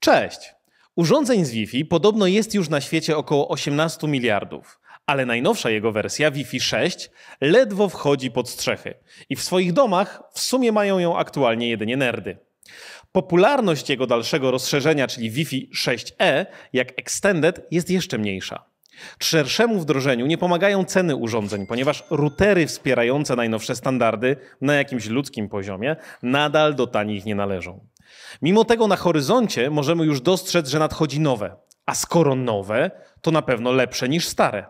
Cześć! Urządzeń z Wi-Fi podobno jest już na świecie około 18 miliardów, ale najnowsza jego wersja Wi-Fi 6 ledwo wchodzi pod strzechy i w swoich domach w sumie mają ją aktualnie jedynie nerdy. Popularność jego dalszego rozszerzenia, czyli Wi-Fi 6E, jak Extended, jest jeszcze mniejsza. Szerszemu wdrożeniu nie pomagają ceny urządzeń, ponieważ routery wspierające najnowsze standardy na jakimś ludzkim poziomie nadal do tanich nie należą. Mimo tego na horyzoncie możemy już dostrzec, że nadchodzi nowe. A skoro nowe, to na pewno lepsze niż stare.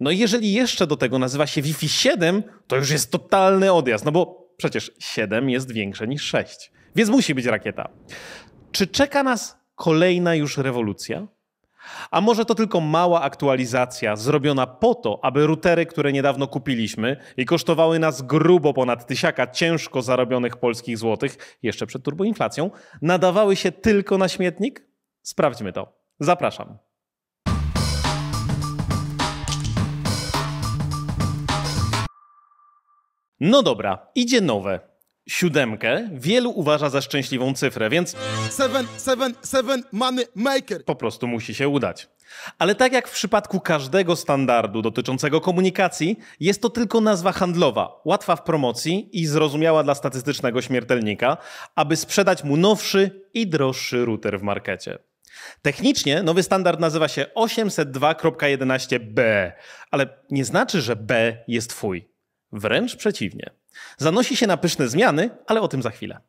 No i jeżeli jeszcze do tego nazywa się Wi-Fi 7, to już jest totalny odjazd, no bo przecież 7 jest większe niż 6. Więc musi być rakieta. Czy czeka nas kolejna już rewolucja? A może to tylko mała aktualizacja zrobiona po to, aby routery, które niedawno kupiliśmy i kosztowały nas grubo ponad tysiaka ciężko zarobionych polskich złotych, jeszcze przed turboinflacją, nadawały się tylko na śmietnik? Sprawdźmy to. Zapraszam. No dobra, idzie nowe. Siódemkę wielu uważa za szczęśliwą cyfrę, więc Seven, seven, seven, money maker. po prostu musi się udać. Ale tak jak w przypadku każdego standardu dotyczącego komunikacji, jest to tylko nazwa handlowa, łatwa w promocji i zrozumiała dla statystycznego śmiertelnika, aby sprzedać mu nowszy i droższy router w markecie. Technicznie nowy standard nazywa się 802.11b, ale nie znaczy, że B jest twój. Wręcz przeciwnie. Zanosi się na pyszne zmiany, ale o tym za chwilę.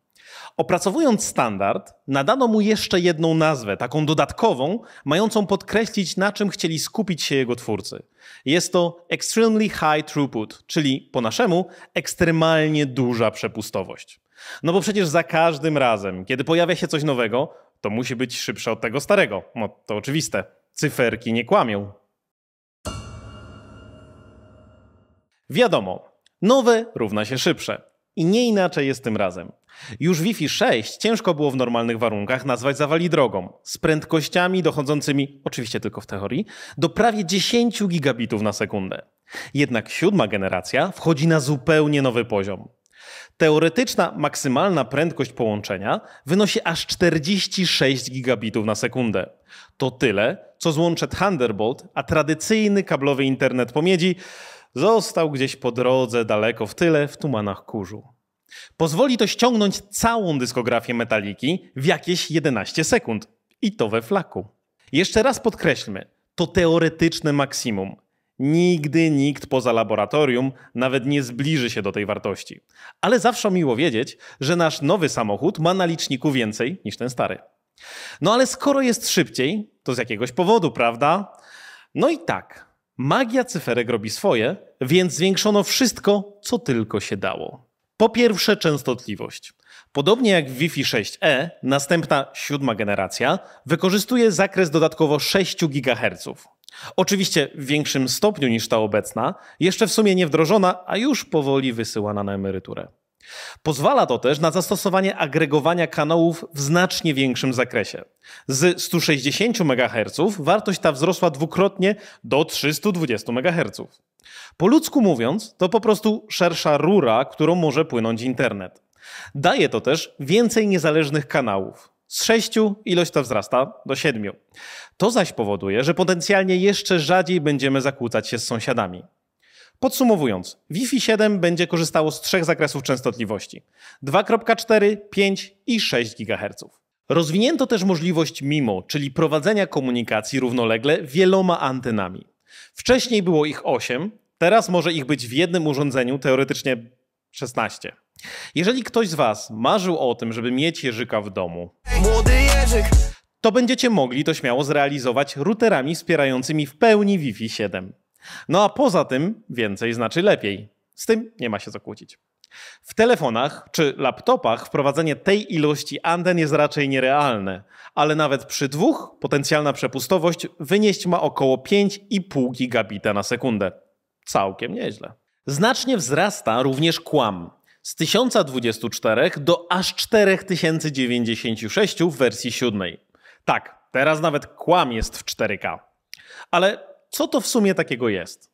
Opracowując standard, nadano mu jeszcze jedną nazwę, taką dodatkową, mającą podkreślić, na czym chcieli skupić się jego twórcy. Jest to Extremely High Throughput, czyli po naszemu ekstremalnie duża przepustowość. No bo przecież za każdym razem, kiedy pojawia się coś nowego, to musi być szybsze od tego starego. No to oczywiste. Cyferki nie kłamią. Wiadomo, nowe równa się szybsze. I nie inaczej jest tym razem. Już Wi-Fi 6 ciężko było w normalnych warunkach nazwać zawali drogą, z prędkościami dochodzącymi, oczywiście tylko w teorii, do prawie 10 gigabitów na sekundę. Jednak siódma generacja wchodzi na zupełnie nowy poziom. Teoretyczna maksymalna prędkość połączenia wynosi aż 46 gigabitów na sekundę. To tyle, co złącze Thunderbolt, a tradycyjny kablowy internet po miedzi został gdzieś po drodze daleko w tyle w tumanach kurzu. Pozwoli to ściągnąć całą dyskografię Metaliki w jakieś 11 sekund. I to we flaku. Jeszcze raz podkreślmy, to teoretyczne maksimum. Nigdy nikt poza laboratorium nawet nie zbliży się do tej wartości. Ale zawsze miło wiedzieć, że nasz nowy samochód ma na liczniku więcej niż ten stary. No ale skoro jest szybciej, to z jakiegoś powodu, prawda? No i tak, magia cyferek robi swoje, więc zwiększono wszystko, co tylko się dało. Po pierwsze, częstotliwość. Podobnie jak w Wi-Fi 6E, następna siódma generacja wykorzystuje zakres dodatkowo 6 GHz. Oczywiście w większym stopniu niż ta obecna, jeszcze w sumie nie wdrożona, a już powoli wysyłana na emeryturę. Pozwala to też na zastosowanie agregowania kanałów w znacznie większym zakresie. Z 160 MHz wartość ta wzrosła dwukrotnie do 320 MHz. Po ludzku mówiąc, to po prostu szersza rura, którą może płynąć internet. Daje to też więcej niezależnych kanałów. Z sześciu ilość ta wzrasta do siedmiu. To zaś powoduje, że potencjalnie jeszcze rzadziej będziemy zakłócać się z sąsiadami. Podsumowując, Wi-Fi 7 będzie korzystało z trzech zakresów częstotliwości: 2.4, 5 i 6 GHz. Rozwinięto też możliwość MIMO, czyli prowadzenia komunikacji równolegle wieloma antenami. Wcześniej było ich 8, teraz może ich być w jednym urządzeniu, teoretycznie 16. Jeżeli ktoś z Was marzył o tym, żeby mieć jeżyka w domu, Młody Jerzyk. to będziecie mogli to śmiało zrealizować routerami wspierającymi w pełni Wi-Fi 7. No a poza tym więcej znaczy lepiej. Z tym nie ma się co kłócić. W telefonach czy laptopach wprowadzenie tej ilości anten jest raczej nierealne, ale nawet przy dwóch potencjalna przepustowość wynieść ma około 5,5 gigabita na sekundę. Całkiem nieźle. Znacznie wzrasta również kłam. Z 1024 do aż 4096 w wersji siódmej. Tak, teraz nawet kłam jest w 4K. Ale co to w sumie takiego jest?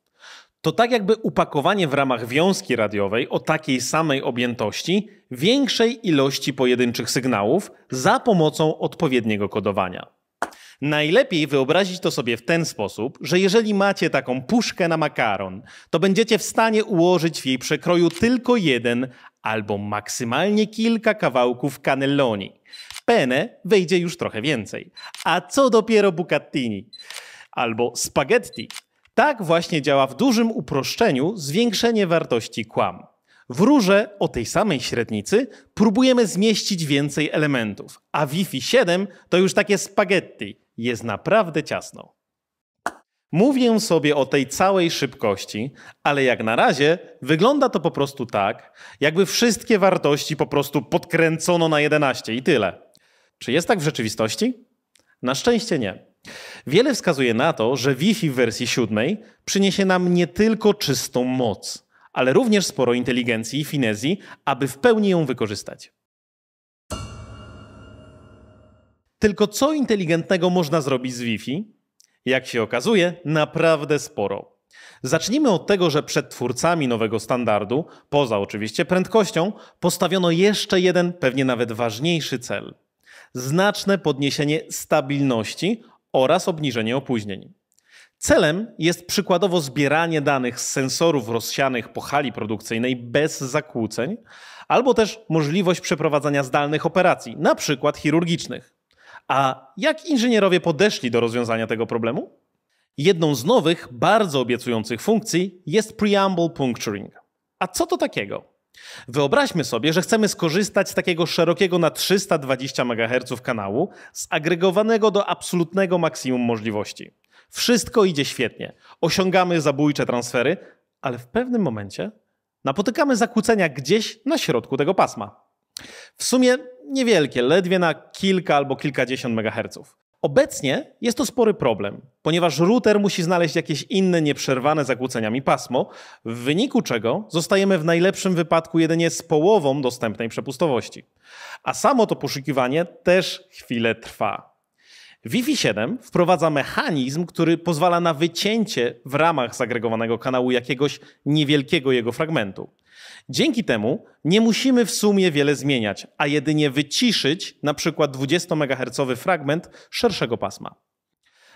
To tak jakby upakowanie w ramach wiązki radiowej o takiej samej objętości większej ilości pojedynczych sygnałów za pomocą odpowiedniego kodowania. Najlepiej wyobrazić to sobie w ten sposób, że jeżeli macie taką puszkę na makaron, to będziecie w stanie ułożyć w jej przekroju tylko jeden albo maksymalnie kilka kawałków cannelloni. Penne wejdzie już trochę więcej. A co dopiero bucatini albo spaghetti. Tak właśnie działa w dużym uproszczeniu zwiększenie wartości kłam. W rurze o tej samej średnicy próbujemy zmieścić więcej elementów, a Wi-Fi 7 to już takie spaghetti. Jest naprawdę ciasno. Mówię sobie o tej całej szybkości, ale jak na razie wygląda to po prostu tak, jakby wszystkie wartości po prostu podkręcono na 11 i tyle. Czy jest tak w rzeczywistości? Na szczęście nie. Wiele wskazuje na to, że Wi-Fi w wersji 7 przyniesie nam nie tylko czystą moc, ale również sporo inteligencji i finezji, aby w pełni ją wykorzystać. Tylko co inteligentnego można zrobić z Wi-Fi? Jak się okazuje, naprawdę sporo. Zacznijmy od tego, że przed twórcami nowego standardu, poza oczywiście prędkością, postawiono jeszcze jeden, pewnie nawet ważniejszy cel: znaczne podniesienie stabilności oraz obniżenie opóźnień. Celem jest przykładowo zbieranie danych z sensorów rozsianych po hali produkcyjnej bez zakłóceń, albo też możliwość przeprowadzania zdalnych operacji, na przykład chirurgicznych. A jak inżynierowie podeszli do rozwiązania tego problemu? Jedną z nowych, bardzo obiecujących funkcji jest Preamble Puncturing. A co to takiego? Wyobraźmy sobie, że chcemy skorzystać z takiego szerokiego na 320 MHz kanału, zagregowanego do absolutnego maksimum możliwości. Wszystko idzie świetnie, osiągamy zabójcze transfery, ale w pewnym momencie napotykamy zakłócenia gdzieś na środku tego pasma. W sumie niewielkie, ledwie na kilka albo kilkadziesiąt megaherców. Obecnie jest to spory problem, ponieważ router musi znaleźć jakieś inne nieprzerwane zakłóceniami pasmo, w wyniku czego zostajemy w najlepszym wypadku jedynie z połową dostępnej przepustowości. A samo to poszukiwanie też chwilę trwa. Wi-Fi 7 wprowadza mechanizm, który pozwala na wycięcie w ramach zagregowanego kanału jakiegoś niewielkiego jego fragmentu. Dzięki temu nie musimy w sumie wiele zmieniać, a jedynie wyciszyć na przykład 20 MHz fragment szerszego pasma.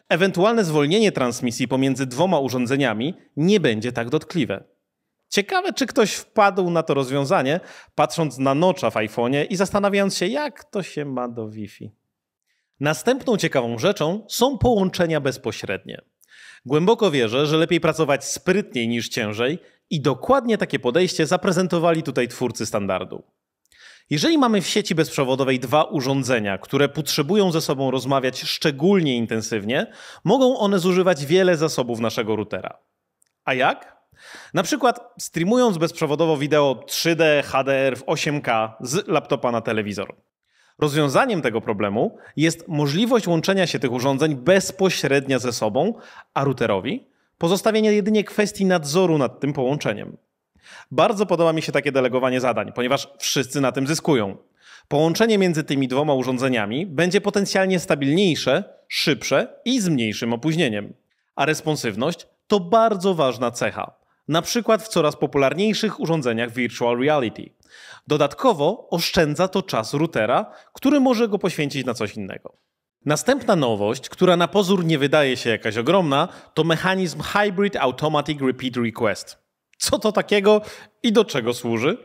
Ewentualne zwolnienie transmisji pomiędzy dwoma urządzeniami nie będzie tak dotkliwe. Ciekawe, czy ktoś wpadł na to rozwiązanie, patrząc na nocza w iPhone'ie i zastanawiając się, jak to się ma do Wi-Fi. Następną ciekawą rzeczą są połączenia bezpośrednie. Głęboko wierzę, że lepiej pracować sprytniej niż ciężej i dokładnie takie podejście zaprezentowali tutaj twórcy standardu. Jeżeli mamy w sieci bezprzewodowej dwa urządzenia, które potrzebują ze sobą rozmawiać szczególnie intensywnie, mogą one zużywać wiele zasobów naszego routera. A jak? Na przykład streamując bezprzewodowo wideo 3D HDR w 8K z laptopa na telewizor. Rozwiązaniem tego problemu jest możliwość łączenia się tych urządzeń bezpośrednio ze sobą, a routerowi pozostawienie jedynie kwestii nadzoru nad tym połączeniem. Bardzo podoba mi się takie delegowanie zadań, ponieważ wszyscy na tym zyskują. Połączenie między tymi dwoma urządzeniami będzie potencjalnie stabilniejsze, szybsze i z mniejszym opóźnieniem. A responsywność to bardzo ważna cecha, na przykład w coraz popularniejszych urządzeniach virtual reality. Dodatkowo oszczędza to czas routera, który może go poświęcić na coś innego. Następna nowość, która na pozór nie wydaje się jakaś ogromna, to mechanizm Hybrid Automatic Repeat Request. Co to takiego i do czego służy?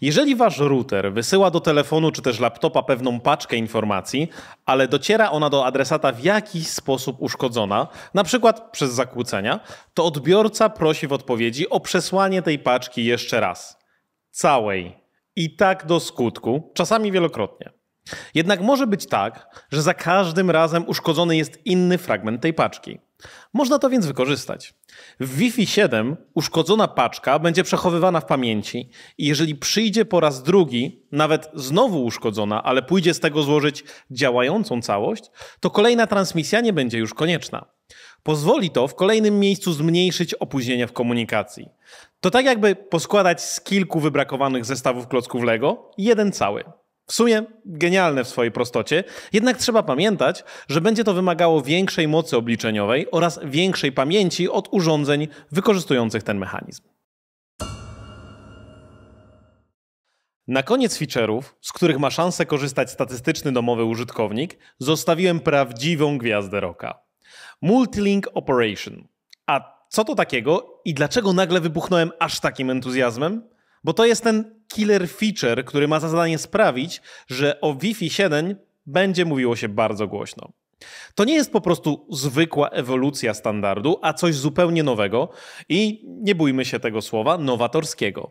Jeżeli wasz router wysyła do telefonu czy też laptopa pewną paczkę informacji, ale dociera ona do adresata w jakiś sposób uszkodzona, na przykład przez zakłócenia, to odbiorca prosi w odpowiedzi o przesłanie tej paczki jeszcze raz. Całej. I tak do skutku, czasami wielokrotnie. Jednak może być tak, że za każdym razem uszkodzony jest inny fragment tej paczki. Można to więc wykorzystać. W Wi-Fi 7 uszkodzona paczka będzie przechowywana w pamięci i jeżeli przyjdzie po raz drugi, nawet znowu uszkodzona, ale pójdzie z tego złożyć działającą całość, to kolejna transmisja nie będzie już konieczna. Pozwoli to w kolejnym miejscu zmniejszyć opóźnienia w komunikacji. To tak jakby poskładać z kilku wybrakowanych zestawów klocków Lego jeden cały. W sumie genialne w swojej prostocie, jednak trzeba pamiętać, że będzie to wymagało większej mocy obliczeniowej oraz większej pamięci od urządzeń wykorzystujących ten mechanizm. Na koniec feature'ów, z których ma szansę korzystać statystyczny domowy użytkownik, zostawiłem prawdziwą gwiazdę roka. Multilink Operation. A co to takiego i dlaczego nagle wybuchnąłem aż takim entuzjazmem? Bo to jest ten killer feature, który ma za zadanie sprawić, że o Wi-Fi 7 będzie mówiło się bardzo głośno. To nie jest po prostu zwykła ewolucja standardu, a coś zupełnie nowego i, nie bójmy się tego słowa, nowatorskiego.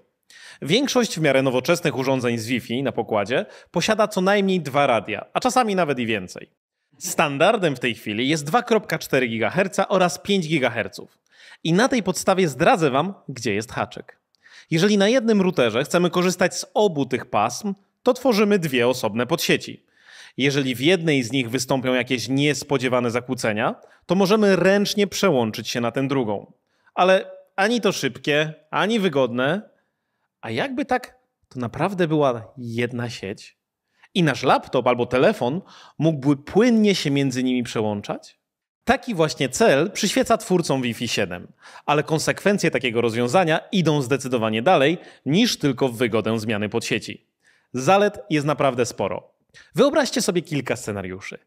Większość w miarę nowoczesnych urządzeń z Wi-Fi na pokładzie posiada co najmniej dwa radia, a czasami nawet i więcej. Standardem w tej chwili jest 2,4 GHz oraz 5 GHz. I na tej podstawie zdradzę Wam, gdzie jest haczyk. Jeżeli na jednym routerze chcemy korzystać z obu tych pasm, to tworzymy dwie osobne podsieci. Jeżeli w jednej z nich wystąpią jakieś niespodziewane zakłócenia, to możemy ręcznie przełączyć się na tę drugą. Ale ani to szybkie, ani wygodne. A jakby tak to naprawdę była jedna sieć? I nasz laptop albo telefon mógłby płynnie się między nimi przełączać? Taki właśnie cel przyświeca twórcom Wi-Fi 7, ale konsekwencje takiego rozwiązania idą zdecydowanie dalej niż tylko w wygodę zmiany podsieci. Zalet jest naprawdę sporo. Wyobraźcie sobie kilka scenariuszy.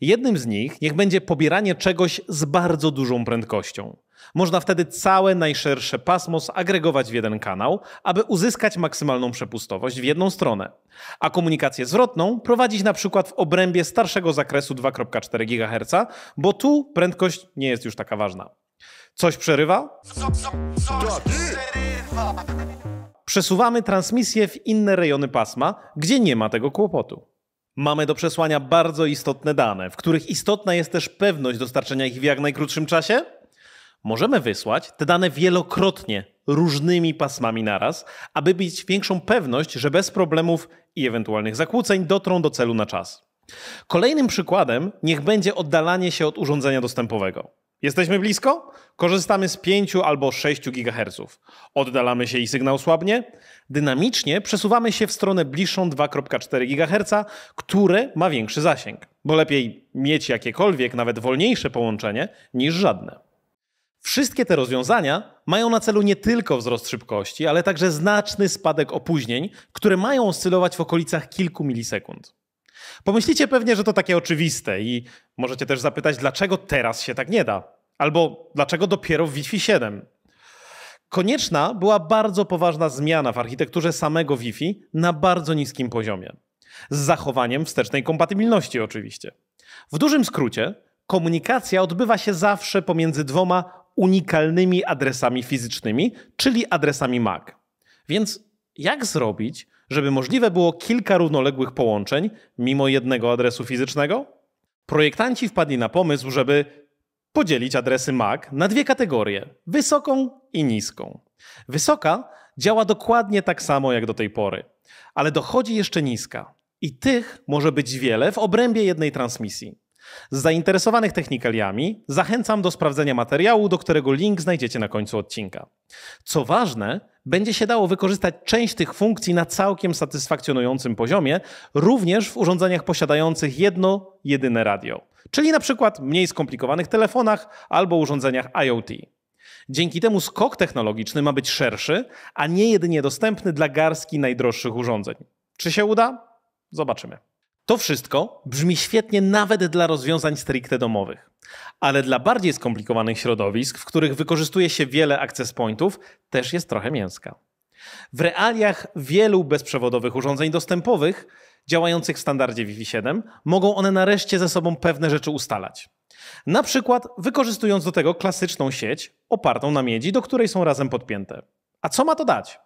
Jednym z nich niech będzie pobieranie czegoś z bardzo dużą prędkością. Można wtedy całe najszersze pasmo zagregować w jeden kanał, aby uzyskać maksymalną przepustowość w jedną stronę, a komunikację zwrotną prowadzić na przykład w obrębie starszego zakresu 2,4 GHz, bo tu prędkość nie jest już taka ważna. Coś przerywa? Przesuwamy transmisję w inne rejony pasma, gdzie nie ma tego kłopotu. Mamy do przesłania bardzo istotne dane, w których istotna jest też pewność dostarczenia ich w jak najkrótszym czasie. Możemy wysłać te dane wielokrotnie, różnymi pasmami naraz, aby mieć większą pewność, że bez problemów i ewentualnych zakłóceń dotrą do celu na czas. Kolejnym przykładem niech będzie oddalanie się od urządzenia dostępowego. Jesteśmy blisko? Korzystamy z 5 albo 6 GHz. Oddalamy się i sygnał słabnie? Dynamicznie przesuwamy się w stronę bliższą 2,4 GHz, które ma większy zasięg, bo lepiej mieć jakiekolwiek, nawet wolniejsze połączenie niż żadne. Wszystkie te rozwiązania mają na celu nie tylko wzrost szybkości, ale także znaczny spadek opóźnień, które mają oscylować w okolicach kilku milisekund. Pomyślicie pewnie, że to takie oczywiste i możecie też zapytać, dlaczego teraz się tak nie da? Albo dlaczego dopiero w Wi-Fi 7? Konieczna była bardzo poważna zmiana w architekturze samego Wi-Fi na bardzo niskim poziomie. Z zachowaniem wstecznej kompatybilności oczywiście. W dużym skrócie, komunikacja odbywa się zawsze pomiędzy dwoma unikalnymi adresami fizycznymi, czyli adresami MAC. Więc jak zrobić, żeby możliwe było kilka równoległych połączeń mimo jednego adresu fizycznego? Projektanci wpadli na pomysł, żeby podzielić adresy MAC na dwie kategorie: wysoką i niską. Wysoka działa dokładnie tak samo jak do tej pory, ale dochodzi jeszcze niska. I tych może być wiele w obrębie jednej transmisji. Zainteresowanych technikaliami zachęcam do sprawdzenia materiału, do którego link znajdziecie na końcu odcinka. Co ważne, będzie się dało wykorzystać część tych funkcji na całkiem satysfakcjonującym poziomie, również w urządzeniach posiadających jedno, jedyne radio, czyli na przykład mniej skomplikowanych telefonach albo urządzeniach IoT. Dzięki temu skok technologiczny ma być szerszy, a nie jedynie dostępny dla garstki najdroższych urządzeń. Czy się uda? Zobaczymy. To wszystko brzmi świetnie nawet dla rozwiązań stricte domowych, ale dla bardziej skomplikowanych środowisk, w których wykorzystuje się wiele access pointów, też jest trochę mięska. W realiach wielu bezprzewodowych urządzeń dostępowych działających w standardzie Wi-Fi 7 mogą one nareszcie ze sobą pewne rzeczy ustalać. Na przykład wykorzystując do tego klasyczną sieć opartą na miedzi, do której są razem podpięte. A co ma to dać?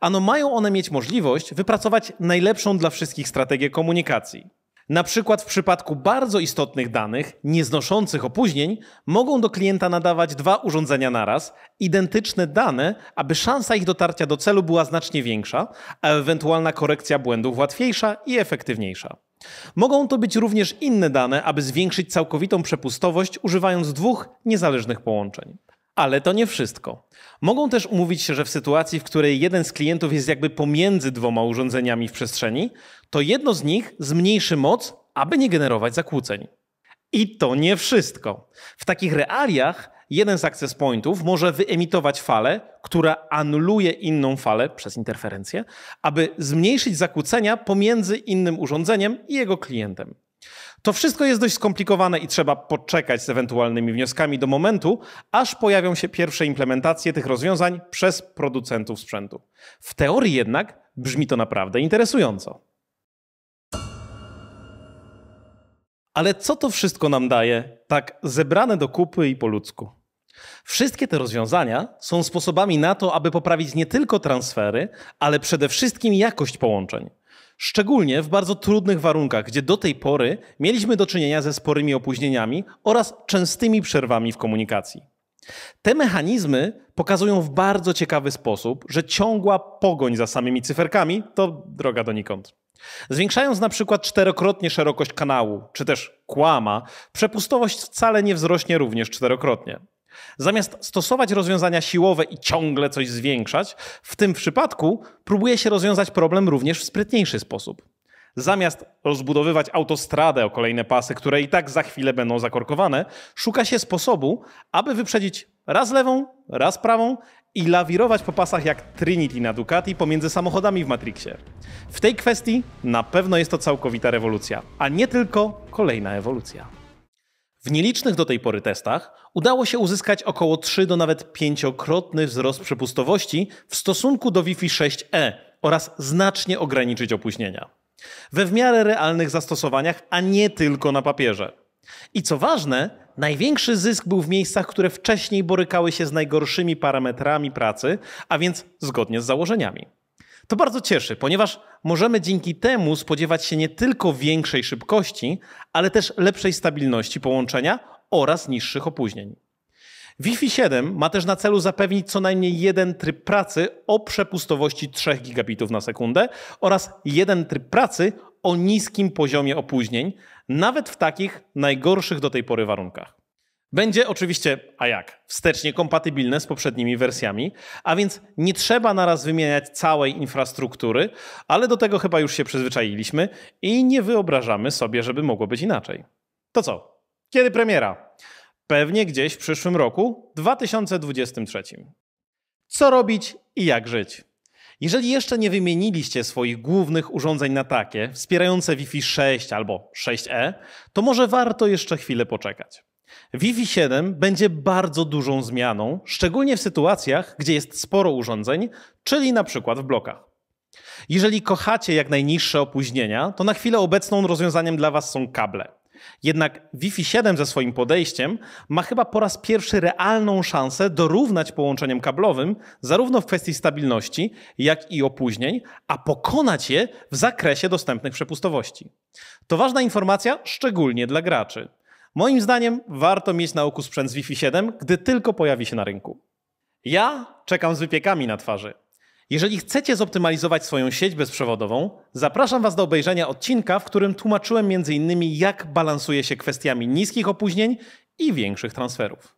Ano mają one mieć możliwość wypracować najlepszą dla wszystkich strategię komunikacji. Na przykład w przypadku bardzo istotnych danych, nieznoszących opóźnień, mogą do klienta nadawać dwa urządzenia naraz, identyczne dane, aby szansa ich dotarcia do celu była znacznie większa, a ewentualna korekcja błędów łatwiejsza i efektywniejsza. Mogą to być również inne dane, aby zwiększyć całkowitą przepustowość używając dwóch niezależnych połączeń. Ale to nie wszystko. Mogą też umówić się, że w sytuacji, w której jeden z klientów jest jakby pomiędzy dwoma urządzeniami w przestrzeni, to jedno z nich zmniejszy moc, aby nie generować zakłóceń. I to nie wszystko. W takich realiach jeden z access pointów może wyemitować falę, która anuluje inną falę przez interferencję, aby zmniejszyć zakłócenia pomiędzy innym urządzeniem i jego klientem. To wszystko jest dość skomplikowane i trzeba poczekać z ewentualnymi wnioskami do momentu, aż pojawią się pierwsze implementacje tych rozwiązań przez producentów sprzętu. W teorii jednak brzmi to naprawdę interesująco. Ale co to wszystko nam daje, tak zebrane do kupy i po ludzku? Wszystkie te rozwiązania są sposobami na to, aby poprawić nie tylko transfery, ale przede wszystkim jakość połączeń. Szczególnie w bardzo trudnych warunkach, gdzie do tej pory mieliśmy do czynienia ze sporymi opóźnieniami oraz częstymi przerwami w komunikacji. Te mechanizmy pokazują w bardzo ciekawy sposób, że ciągła pogoń za samymi cyferkami to droga donikąd. Zwiększając na przykład czterokrotnie szerokość kanału, czy też kłama, przepustowość wcale nie wzrośnie również czterokrotnie. Zamiast stosować rozwiązania siłowe i ciągle coś zwiększać, w tym przypadku próbuje się rozwiązać problem również w sprytniejszy sposób. Zamiast rozbudowywać autostradę o kolejne pasy, które i tak za chwilę będą zakorkowane, szuka się sposobu, aby wyprzedzić raz lewą, raz prawą i lawirować po pasach jak Trinity na Ducati pomiędzy samochodami w Matrixie. W tej kwestii na pewno jest to całkowita rewolucja, a nie tylko kolejna ewolucja. W nielicznych do tej pory testach udało się uzyskać około 3 do nawet 5-krotny wzrost przepustowości w stosunku do Wi-Fi 6E oraz znacznie ograniczyć opóźnienia. We w miarę realnych zastosowaniach, a nie tylko na papierze. I co ważne, największy zysk był w miejscach, które wcześniej borykały się z najgorszymi parametrami pracy, a więc zgodnie z założeniami. To bardzo cieszy, ponieważ możemy dzięki temu spodziewać się nie tylko większej szybkości, ale też lepszej stabilności połączenia oraz niższych opóźnień. Wi-Fi 7 ma też na celu zapewnić co najmniej jeden tryb pracy o przepustowości 3 gigabitów na sekundę oraz jeden tryb pracy o niskim poziomie opóźnień, nawet w takich najgorszych do tej pory warunkach. Będzie oczywiście, a jak, wstecznie kompatybilne z poprzednimi wersjami, a więc nie trzeba naraz wymieniać całej infrastruktury, ale do tego chyba już się przyzwyczailiśmy i nie wyobrażamy sobie, żeby mogło być inaczej. To co? Kiedy premiera? Pewnie gdzieś w przyszłym roku, 2023. Co robić i jak żyć? Jeżeli jeszcze nie wymieniliście swoich głównych urządzeń na takie, wspierające Wi-Fi 6 albo 6E, to może warto jeszcze chwilę poczekać. Wi-Fi 7 będzie bardzo dużą zmianą, szczególnie w sytuacjach, gdzie jest sporo urządzeń, czyli na przykład w blokach. Jeżeli kochacie jak najniższe opóźnienia, to na chwilę obecną rozwiązaniem dla Was są kable. Jednak Wi-Fi 7 ze swoim podejściem ma chyba po raz pierwszy realną szansę dorównać połączeniom kablowym, zarówno w kwestii stabilności, jak i opóźnień, a pokonać je w zakresie dostępnych przepustowości. To ważna informacja, szczególnie dla graczy. Moim zdaniem warto mieć na oku sprzęt z Wi-Fi 7, gdy tylko pojawi się na rynku. Ja czekam z wypiekami na twarzy. Jeżeli chcecie zoptymalizować swoją sieć bezprzewodową, zapraszam Was do obejrzenia odcinka, w którym tłumaczyłem m.in. jak balansuje się kwestiami niskich opóźnień i większych transferów.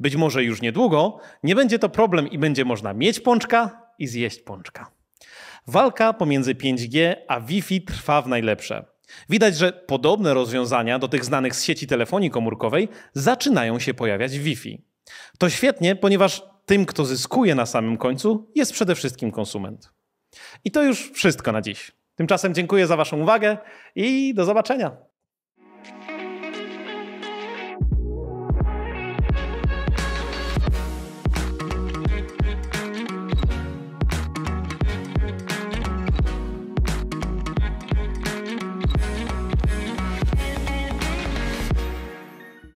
Być może już niedługo nie będzie to problem i będzie można mieć pączka i zjeść pączka. Walka pomiędzy 5G a Wi-Fi trwa w najlepsze. Widać, że podobne rozwiązania do tych znanych z sieci telefonii komórkowej zaczynają się pojawiać w Wi-Fi. To świetnie, ponieważ tym, kto zyskuje na samym końcu, jest przede wszystkim konsument. I to już wszystko na dziś. Tymczasem dziękuję za Waszą uwagę i do zobaczenia.